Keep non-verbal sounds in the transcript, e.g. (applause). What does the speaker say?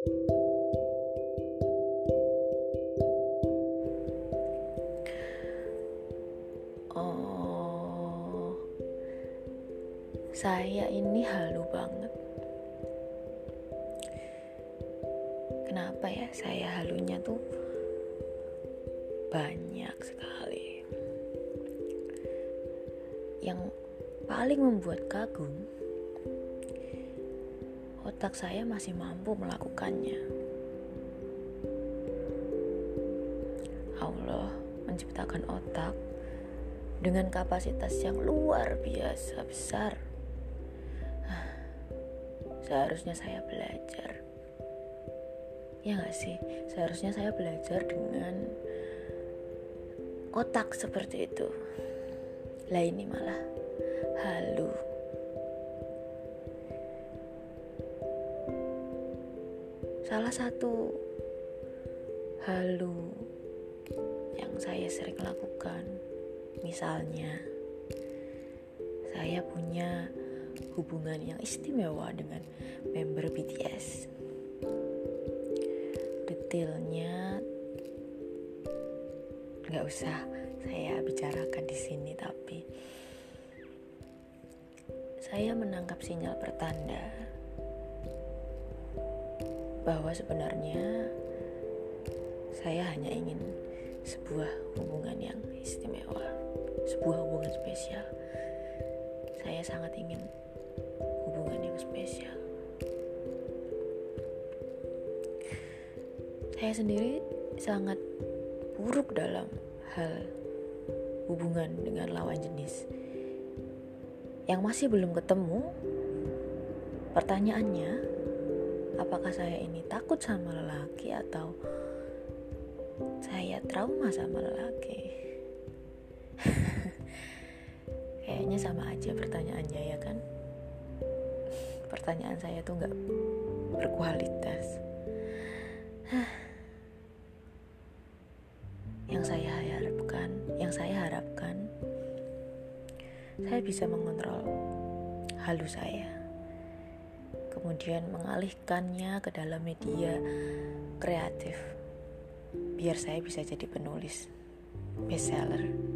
Oh, saya ini halu banget. Kenapa ya saya halunya tuh banyak sekali. Yang paling membuat kagum, otak saya masih mampu melakukannya. Allah menciptakan otak dengan kapasitas yang luar biasa besar. Seharusnya saya belajar. Ya gak sih? Seharusnya saya belajar dengan otak seperti itu. Lah ini malah halu. Salah satu halu yang saya sering lakukan Misalnya, saya punya hubungan yang istimewa dengan member BTS. Detailnya nggak usah saya bicarakan di sini, tapi saya menangkap sinyal pertanda bahwa sebenarnya saya hanya ingin sebuah hubungan yang istimewa sebuah hubungan spesial. Saya sangat ingin hubungan yang spesial. Saya sendiri sangat buruk dalam hal hubungan dengan lawan jenis. Yang masih belum ketemu, pertanyaannya, apakah saya ini takut sama lelaki atau saya trauma sama lelaki? (laughs) Kayaknya sama aja pertanyaannya ya kan? Pertanyaan saya tuh nggak berkualitas. (sighs) yang saya harapkan, yang saya harapkan, saya bisa mengontrol halu saya. Kemudian mengalihkannya ke dalam media kreatif biar saya bisa jadi penulis bestseller.